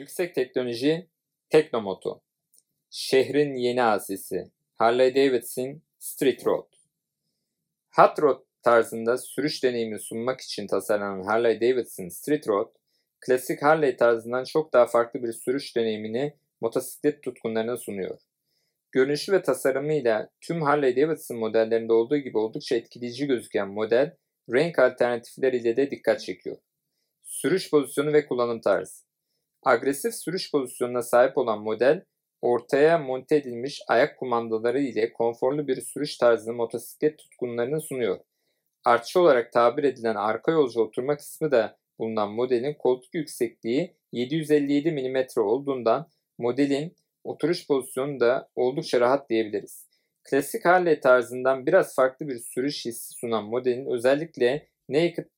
Yüksek teknoloji Teknomoto. Şehrin yeni asisi. Harley Davidson Street Road. Hot Rod tarzında sürüş deneyimi sunmak için tasarlanan Harley Davidson Street Road, klasik Harley tarzından çok daha farklı bir sürüş deneyimini motosiklet tutkunlarına sunuyor. Görünüşü ve tasarımıyla tüm Harley Davidson modellerinde olduğu gibi oldukça etkileyici gözüken model, renk alternatifleriyle de dikkat çekiyor. Sürüş pozisyonu ve kullanım tarzı. Agresif sürüş pozisyonuna sahip olan model, ortaya monte edilmiş ayak kumandaları ile konforlu bir sürüş tarzını motosiklet tutkunlarına sunuyor. Artçı olarak tabir edilen arka yolcu oturma kısmı da bulunan modelin koltuk yüksekliği 757 mm olduğundan modelin oturuş pozisyonu da oldukça rahat diyebiliriz. Klasik Harley tarzından biraz farklı bir sürüş hissi sunan modelin özellikle naked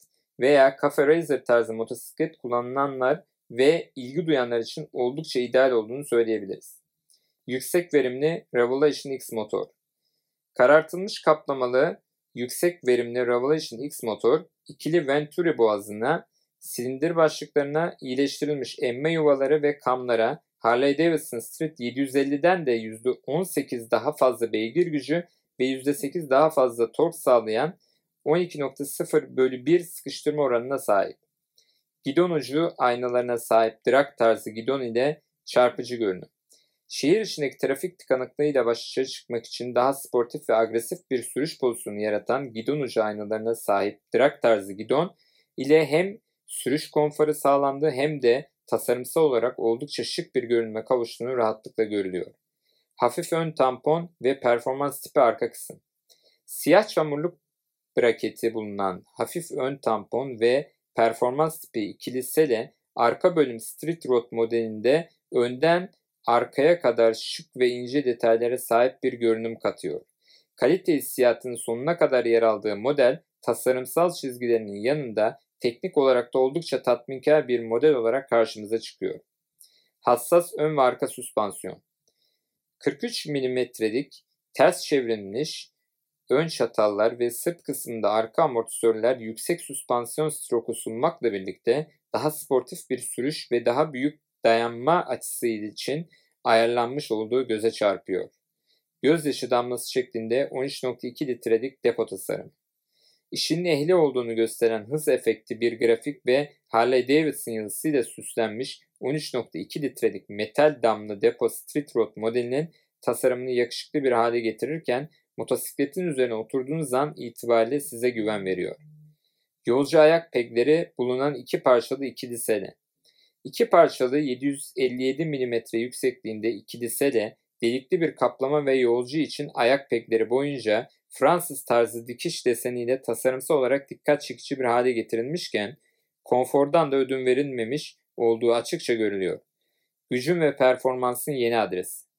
veya Cafe Racer tarzı motosiklet kullanılanlar ve ilgi duyanlar için oldukça ideal olduğunu söyleyebiliriz. Yüksek verimli Revolution X motor. Karartılmış kaplamalı yüksek verimli Revolution X motor ikili Venturi boğazına, silindir başlıklarına iyileştirilmiş emme yuvaları ve kamlara Harley Davidson Street 750'den de %18 daha fazla beygir gücü ve %8 daha fazla tork sağlayan 12.0 bölü 1 sıkıştırma oranına sahip. Gidon ucu aynalarına sahip drag tarzı gidon ile çarpıcı görünüm. Şehir içindeki trafik tıkanıklığıyla başa çıkmak için daha sportif ve agresif bir sürüş pozisyonu yaratan gidon ucu aynalarına sahip drag tarzı gidon ile hem sürüş konforu sağlandı hem de tasarımsal olarak oldukça şık bir görünüme kavuştuğunu rahatlıkla görülüyor. Hafif ön tampon ve performans tipi arka kısım. Siyah çamurluk braketi bulunan hafif ön tampon ve performans tipi ikili sele arka bölüm Street Road modelinde önden arkaya kadar şık ve ince detaylara sahip bir görünüm katıyor. Kalite hissiyatının sonuna kadar yer aldığı model tasarımsal çizgilerinin yanında teknik olarak da oldukça tatminkar bir model olarak karşımıza çıkıyor. Hassas ön ve arka süspansiyon. 43 mm'lik ters çevrilmiş ön çatallar ve sırt kısmında arka amortisörler yüksek süspansiyon stroku sunmakla birlikte daha sportif bir sürüş ve daha büyük dayanma açısı için ayarlanmış olduğu göze çarpıyor. Gözyaşı damlası şeklinde 13.2 litrelik depo tasarım. İşinin ehli olduğunu gösteren hız efekti bir grafik ve Harley Davidson yazısıyla süslenmiş 13.2 litrelik metal damlı depo Street Road modelinin tasarımını yakışıklı bir hale getirirken motosikletin üzerine oturduğunuz an itibariyle size güven veriyor. Yolcu ayak pegleri bulunan iki parçalı ikili sele. İki parçalı 757 mm yüksekliğinde ikili sele delikli bir kaplama ve yolcu için ayak pegleri boyunca Fransız tarzı dikiş deseniyle tasarımsal olarak dikkat çekici bir hale getirilmişken konfordan da ödün verilmemiş olduğu açıkça görülüyor. Gücün ve performansın yeni adresi.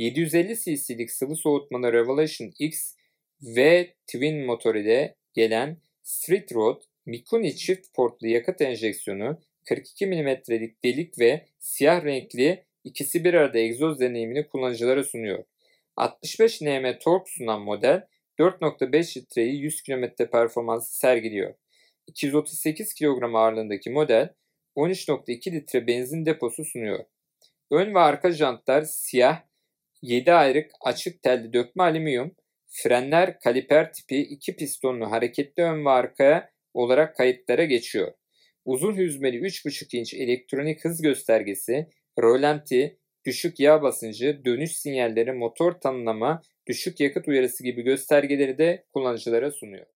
750 cc'lik sıvı soğutmalı Revelation X ve Twin motor ile gelen Street Road Mikuni çift portlu yakıt enjeksiyonu 42 mm'lik delik ve siyah renkli ikisi bir arada egzoz deneyimini kullanıcılara sunuyor. 65 Nm tork sunan model 4.5 litreyi 100 km performansı sergiliyor. 238 kilogram ağırlığındaki model 13.2 litre benzin deposu sunuyor. Ön ve arka jantlar siyah, 7 ayrık açık telli dökme alüminyum, frenler kaliper tipi 2 pistonlu hareketli ön ve arkaya olarak kayıtlara geçiyor. Uzun hüzmeli 3.5 inç elektronik hız göstergesi, rolanti, düşük yağ basıncı, dönüş sinyalleri, motor tanımlama, düşük yakıt uyarısı gibi göstergeleri de kullanıcılara sunuyor.